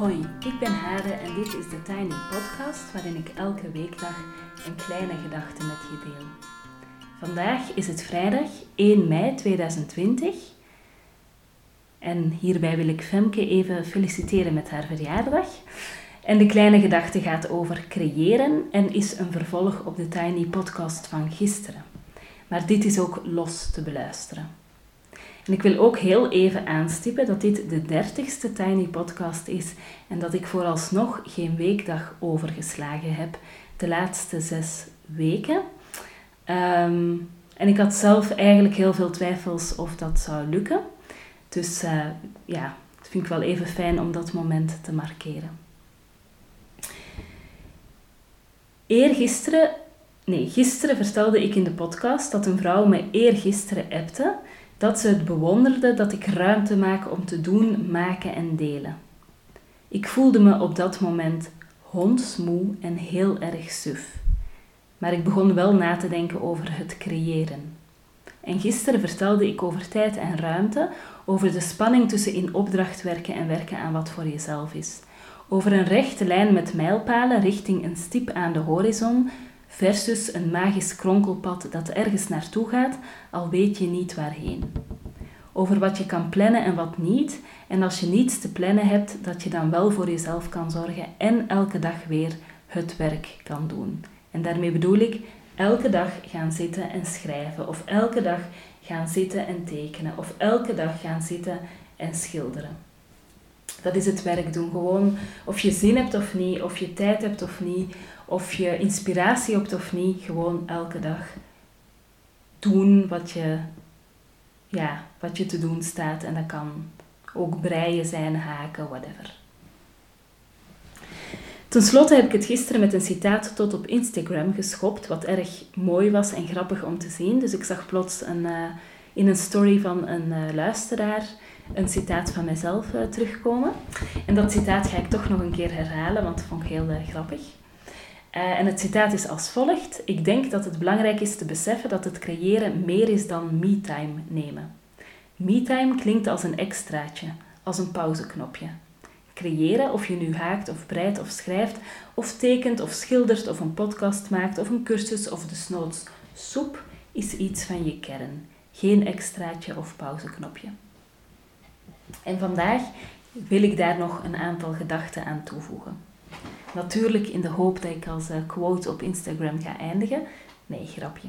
Hoi, ik ben Hade en dit is de Tiny Podcast waarin ik elke weekdag een kleine gedachte met je deel. Vandaag is het vrijdag 1 mei 2020 en hierbij wil ik Femke even feliciteren met haar verjaardag. En de kleine gedachte gaat over creëren en is een vervolg op de Tiny Podcast van gisteren. Maar dit is ook los te beluisteren. En ik wil ook heel even aanstippen dat dit de dertigste Tiny Podcast is en dat ik vooralsnog geen weekdag overgeslagen heb de laatste zes weken. Ehm, en ik had zelf eigenlijk heel veel twijfels of dat zou lukken. Dus uh, ja, het vind ik wel even fijn om dat moment te markeren. Eergisteren, nee, gisteren vertelde ik in de podcast dat een vrouw me eergisteren appte dat ze het bewonderde dat ik ruimte maak om te doen, maken en delen. Ik voelde me op dat moment hondsmoe en heel erg suf. Maar ik begon wel na te denken over het creëren. En gisteren vertelde ik over tijd en ruimte, over de spanning tussen in opdracht werken en werken aan wat voor jezelf is. Over een rechte lijn met mijlpalen richting een stip aan de horizon, versus een magisch kronkelpad dat ergens naartoe gaat, al weet je niet waarheen. Over wat je kan plannen en wat niet, en als je niets te plannen hebt, dat je dan wel voor jezelf kan zorgen en elke dag weer het werk kan doen. En daarmee bedoel ik elke dag gaan zitten en schrijven, of elke dag gaan zitten en tekenen, of elke dag gaan zitten en schilderen. Dat is het werk doen. Gewoon of je zin hebt of niet, of je tijd hebt of niet, of je inspiratie hebt of niet, gewoon elke dag doen wat je, ja, wat je te doen staat. En dat kan ook breien zijn, haken, whatever. Ten slotte heb ik het gisteren met een citaat tot op Instagram geschopt, wat erg mooi was en grappig om te zien. Dus ik zag plots een, uh, in een story van een uh, luisteraar een citaat van mezelf uh, terugkomen. En dat citaat ga ik toch nog een keer herhalen, want dat vond ik heel grappig. Uh, en het citaat is als volgt: Ik denk dat het belangrijk is te beseffen dat het creëren meer is dan me-time nemen. Me-time klinkt als een extraatje, als een pauzeknopje. Creëren, of je nu haakt of breidt of schrijft, of tekent of schildert of een podcast maakt of een cursus of de snoots soep, is iets van je kern. Geen extraatje of pauzeknopje. En vandaag wil ik daar nog een aantal gedachten aan toevoegen. Natuurlijk in de hoop dat ik als uh, quote op Instagram ga eindigen. Nee, grapje.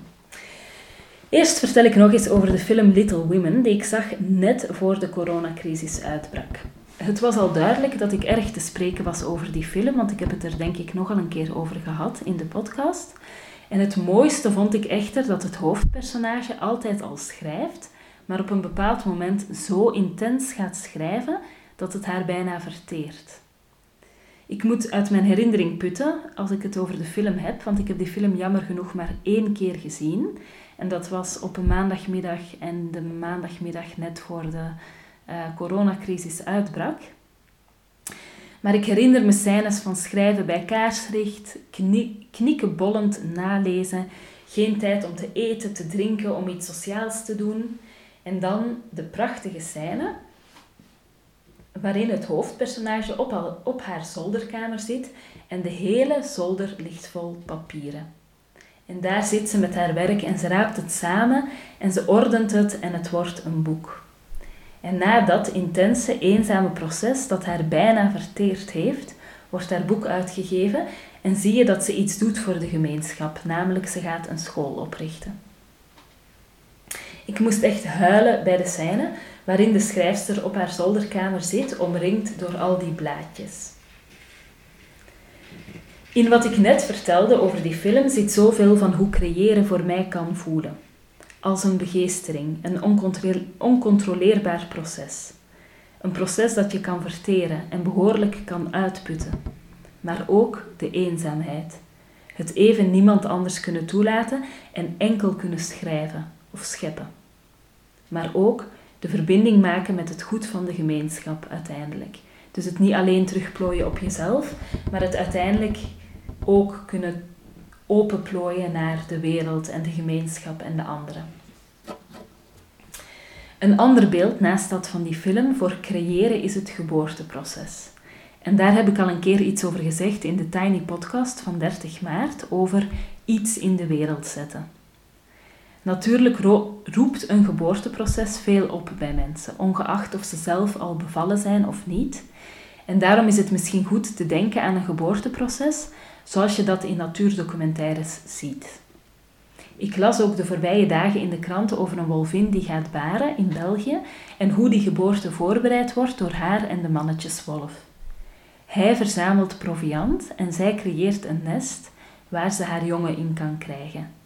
Eerst vertel ik nog eens over de film Little Women, die ik zag net voor de coronacrisis uitbrak. Het was al duidelijk dat ik erg te spreken was over die film, want ik heb het er denk ik nogal een keer over gehad in de podcast. En het mooiste vond ik echter dat het hoofdpersonage altijd al schrijft, maar op een bepaald moment zo intens gaat schrijven dat het haar bijna verteert. Ik moet uit mijn herinnering putten als ik het over de film heb, want ik heb die film jammer genoeg maar één keer gezien. En dat was op een maandagmiddag en de maandagmiddag net voor de uh, coronacrisis uitbrak. Maar ik herinner me scènes van schrijven bij kaarslicht, kni knikkenbollend nalezen, geen tijd om te eten, te drinken, om iets sociaals te doen. En dan de prachtige scène waarin het hoofdpersonage op, op haar zolderkamer zit en de hele zolder ligt vol papieren. En daar zit ze met haar werk en ze raapt het samen en ze ordent het en het wordt een boek. En na dat intense, eenzame proces dat haar bijna verteerd heeft, wordt haar boek uitgegeven en zie je dat ze iets doet voor de gemeenschap, namelijk ze gaat een school oprichten. Ik moest echt huilen bij de scène waarin de schrijfster op haar zolderkamer zit, omringd door al die blaadjes. In wat ik net vertelde over die film zit zoveel van hoe creëren voor mij kan voelen. Als een begeestering, een oncontroleerbaar proces. Een proces dat je kan verteren en behoorlijk kan uitputten. Maar ook de eenzaamheid. Het even niemand anders kunnen toelaten en enkel kunnen schrijven of scheppen. Maar ook de verbinding maken met het goed van de gemeenschap uiteindelijk. Dus het niet alleen terugplooien op jezelf, maar het uiteindelijk ook kunnen openplooien naar de wereld en de gemeenschap en de anderen. Een ander beeld naast dat van die film voor creëren is het geboorteproces. En daar heb ik al een keer iets over gezegd in de Tiny Podcast van 30 maart over iets in de wereld zetten. Natuurlijk roept een geboorteproces veel op bij mensen, ongeacht of ze zelf al bevallen zijn of niet. En daarom is het misschien goed te denken aan een geboorteproces zoals je dat in natuurdocumentaires ziet. Ik las ook de voorbije dagen in de kranten over een wolvin die gaat baren in België en hoe die geboorte voorbereid wordt door haar en de mannetjeswolf. Hij verzamelt proviand en zij creëert een nest waar ze haar jongen in kan krijgen.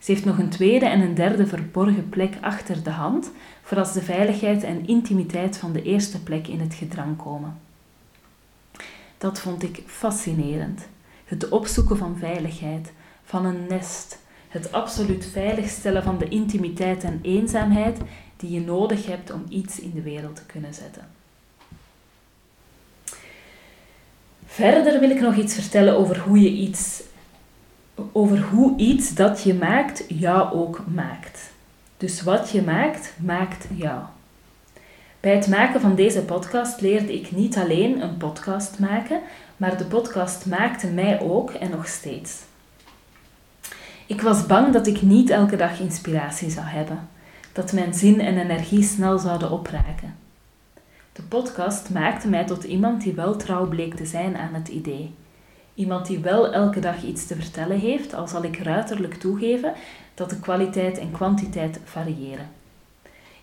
Ze heeft nog een tweede en een derde verborgen plek achter de hand, voor als de veiligheid en intimiteit van de eerste plek in het gedrang komen. Dat vond ik fascinerend. Het opzoeken van veiligheid, van een nest, het absoluut veiligstellen van de intimiteit en eenzaamheid die je nodig hebt om iets in de wereld te kunnen zetten. Verder wil ik nog iets vertellen over hoe je iets, over hoe iets dat je maakt jou ook maakt. Dus wat je maakt, maakt jou. Bij het maken van deze podcast leerde ik niet alleen een podcast maken, maar de podcast maakte mij ook en nog steeds. Ik was bang dat ik niet elke dag inspiratie zou hebben, dat mijn zin en energie snel zouden opraken. De podcast maakte mij tot iemand die wel trouw bleek te zijn aan het idee. Iemand die wel elke dag iets te vertellen heeft, al zal ik ruiterlijk toegeven dat de kwaliteit en kwantiteit variëren.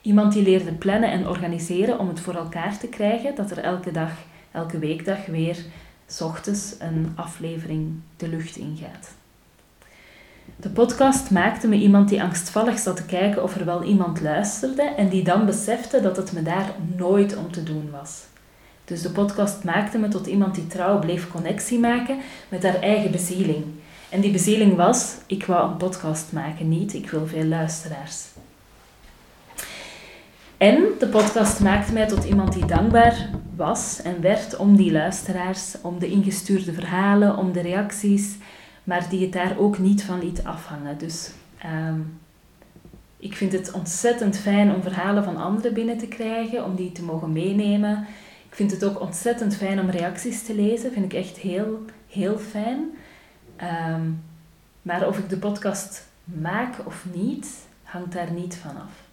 Iemand die leerde plannen en organiseren om het voor elkaar te krijgen dat er elke dag, elke weekdag weer, s ochtends een aflevering de lucht ingaat. De podcast maakte me iemand die angstvallig zat te kijken of er wel iemand luisterde en die dan besefte dat het me daar nooit om te doen was. Dus de podcast maakte me tot iemand die trouw bleef connectie maken met haar eigen bezieling. En die bezieling was, ik wou een podcast maken, niet ik wil veel luisteraars. En de podcast maakte mij tot iemand die dankbaar was en werd om die luisteraars, om de ingestuurde verhalen, om de reacties, maar die het daar ook niet van liet afhangen. Dus ehm, ik vind het ontzettend fijn om verhalen van anderen binnen te krijgen, om die te mogen meenemen. Ik vind het ook ontzettend fijn om reacties te lezen, vind ik echt heel, heel fijn. Ehm, maar of ik de podcast maak of niet, hangt daar niet van af.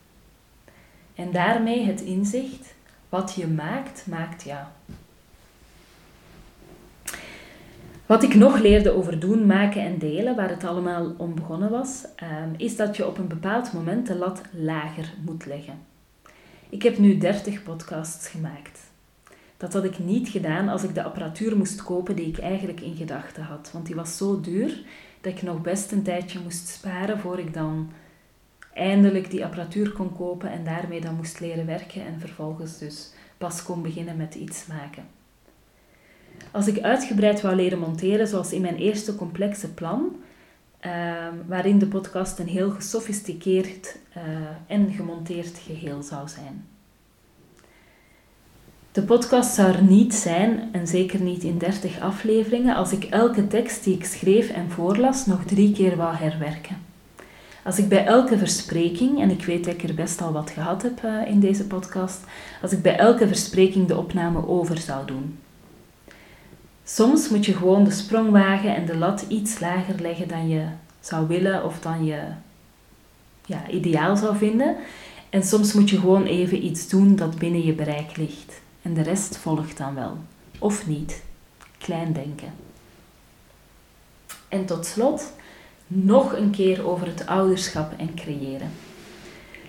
En daarmee het inzicht, wat je maakt, maakt jou. Wat ik nog leerde over doen, maken en delen, waar het allemaal om begonnen was, ehm, is dat je op een bepaald moment de lat lager moet leggen. Ik heb nu 30 podcasts gemaakt. Dat had ik niet gedaan als ik de apparatuur moest kopen die ik eigenlijk in gedachten had, want die was zo duur dat ik nog best een tijdje moest sparen voor ik dan eindelijk die apparatuur kon kopen en daarmee dan moest leren werken en vervolgens dus pas kon beginnen met iets maken. Als ik uitgebreid wou leren monteren, zoals in mijn eerste complexe plan, ehm, waarin de podcast een heel gesofisticeerd uh, en gemonteerd geheel zou zijn. De podcast zou er niet zijn, en zeker niet in 30 afleveringen, als ik elke tekst die ik schreef en voorlas nog drie keer wou herwerken. Als ik bij elke verspreking, en ik weet dat ik er best al wat gehad heb uh, in deze podcast, als ik bij elke verspreking de opname over zou doen. Soms moet je gewoon de sprong wagen en de lat iets lager leggen dan je zou willen of dan je ja, ideaal zou vinden. En soms moet je gewoon even iets doen dat binnen je bereik ligt. En de rest volgt dan wel. Of niet. Klein denken. En tot slot nog een keer over het ouderschap en creëren.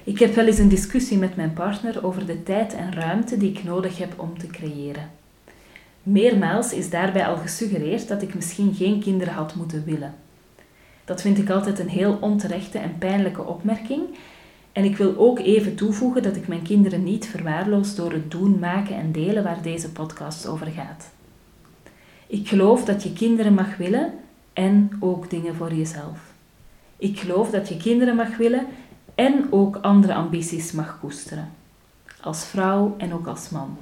Ik heb wel eens een discussie met mijn partner over de tijd en ruimte die ik nodig heb om te creëren. Meermaals is daarbij al gesuggereerd dat ik misschien geen kinderen had moeten willen. Dat vind ik altijd een heel onterechte en pijnlijke opmerking. En ik wil ook even toevoegen dat ik mijn kinderen niet verwaarloos door het doen, maken en delen waar deze podcast over gaat. Ik geloof dat je kinderen mag willen en ook dingen voor jezelf. Ik geloof dat je kinderen mag willen en ook andere ambities mag koesteren. Als vrouw en ook als man.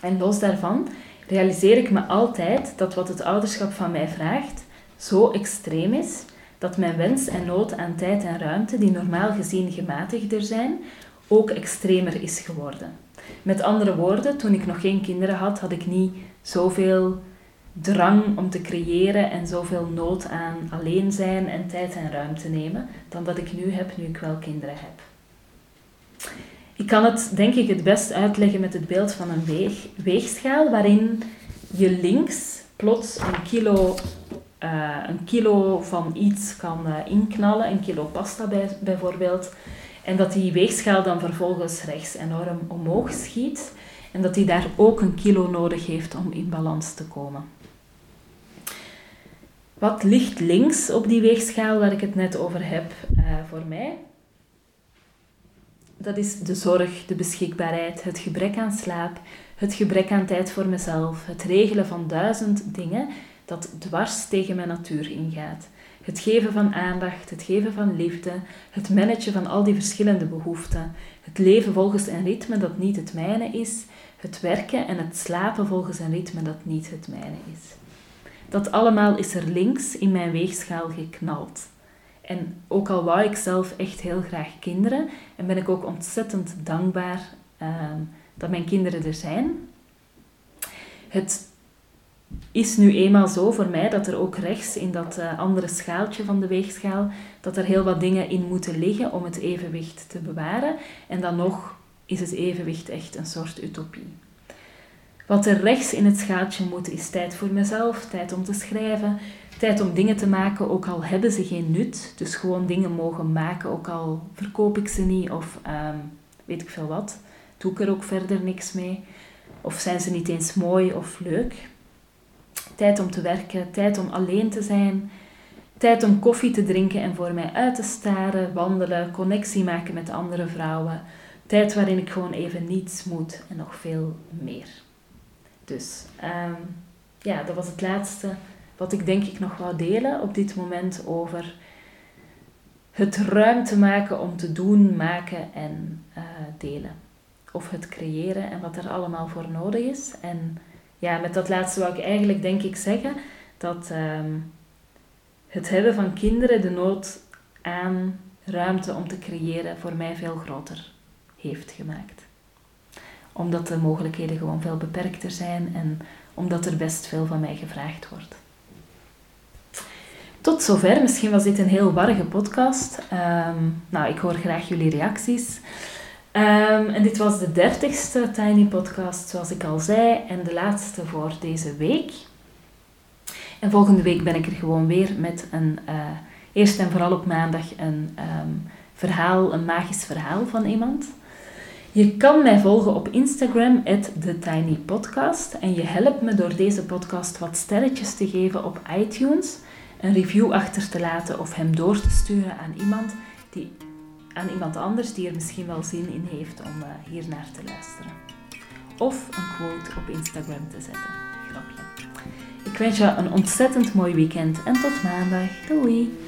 En los daarvan realiseer ik me altijd dat wat het ouderschap van mij vraagt zo extreem is dat mijn wens en nood aan tijd en ruimte, die normaal gezien gematigder zijn, ook extremer is geworden. Met andere woorden, toen ik nog geen kinderen had, had ik niet zoveel drang om te creëren en zoveel nood aan alleen zijn en tijd en ruimte nemen dan dat ik nu heb, nu ik wel kinderen heb. Ik kan het denk ik het best uitleggen met het beeld van een weeg, weegschaal waarin je links plots een kilo, uh, een kilo van iets kan uh, inknallen, een kilo pasta bij, bijvoorbeeld, en dat die weegschaal dan vervolgens rechts enorm omhoog schiet en dat die daar ook een kilo nodig heeft om in balans te komen. Wat ligt links op die weegschaal waar ik het net over heb uh, voor mij? Dat is de zorg, de beschikbaarheid, het gebrek aan slaap, het gebrek aan tijd voor mezelf, het regelen van duizend dingen dat dwars tegen mijn natuur ingaat. Het geven van aandacht, het geven van liefde, het managen van al die verschillende behoeften, het leven volgens een ritme dat niet het mijne is, het werken en het slapen volgens een ritme dat niet het mijne is. Dat allemaal is er links in mijn weegschaal geknald. En ook al wou ik zelf echt heel graag kinderen, en ben ik ook ontzettend dankbaar ehm, dat mijn kinderen er zijn. Het is nu eenmaal zo voor mij dat er ook rechts in dat uh, andere schaaltje van de weegschaal, dat er heel wat dingen in moeten liggen om het evenwicht te bewaren. En dan nog is het evenwicht echt een soort utopie. Wat er rechts in het schaaltje moet, is tijd voor mezelf, tijd om te schrijven, tijd om dingen te maken, ook al hebben ze geen nut. Dus gewoon dingen mogen maken, ook al verkoop ik ze niet of um, weet ik veel wat. Doe ik er ook verder niks mee. Of zijn ze niet eens mooi of leuk. Tijd om te werken, tijd om alleen te zijn. Tijd om koffie te drinken en voor mij uit te staren, wandelen, connectie maken met andere vrouwen. Tijd waarin ik gewoon even niets moet en nog veel meer. Dus um, ja, dat was het laatste wat ik denk ik nog wou delen op dit moment over het ruimte maken om te doen, maken en uh, delen. Of het creëren en wat er allemaal voor nodig is. En ja, met dat laatste wou ik eigenlijk denk ik zeggen dat um, het hebben van kinderen de nood aan ruimte om te creëren voor mij veel groter heeft gemaakt omdat de mogelijkheden gewoon veel beperkter zijn en omdat er best veel van mij gevraagd wordt. Tot zover. Misschien was dit een heel warrige podcast. Um, nou, ik hoor graag jullie reacties. Um, en dit was de dertigste Tiny Podcast, zoals ik al zei, en de laatste voor deze week. En volgende week ben ik er gewoon weer met een, uh, eerst en vooral op maandag, een um, verhaal, een magisch verhaal van iemand. Je kan mij volgen op Instagram, TheTinyPodcast. En je helpt me door deze podcast wat sterretjes te geven op iTunes, een review achter te laten of hem door te sturen aan iemand, die, aan iemand anders die er misschien wel zin in heeft om uh, hier naar te luisteren. Of een quote op Instagram te zetten. Grapje. Ik wens je een ontzettend mooi weekend en tot maandag. Doei!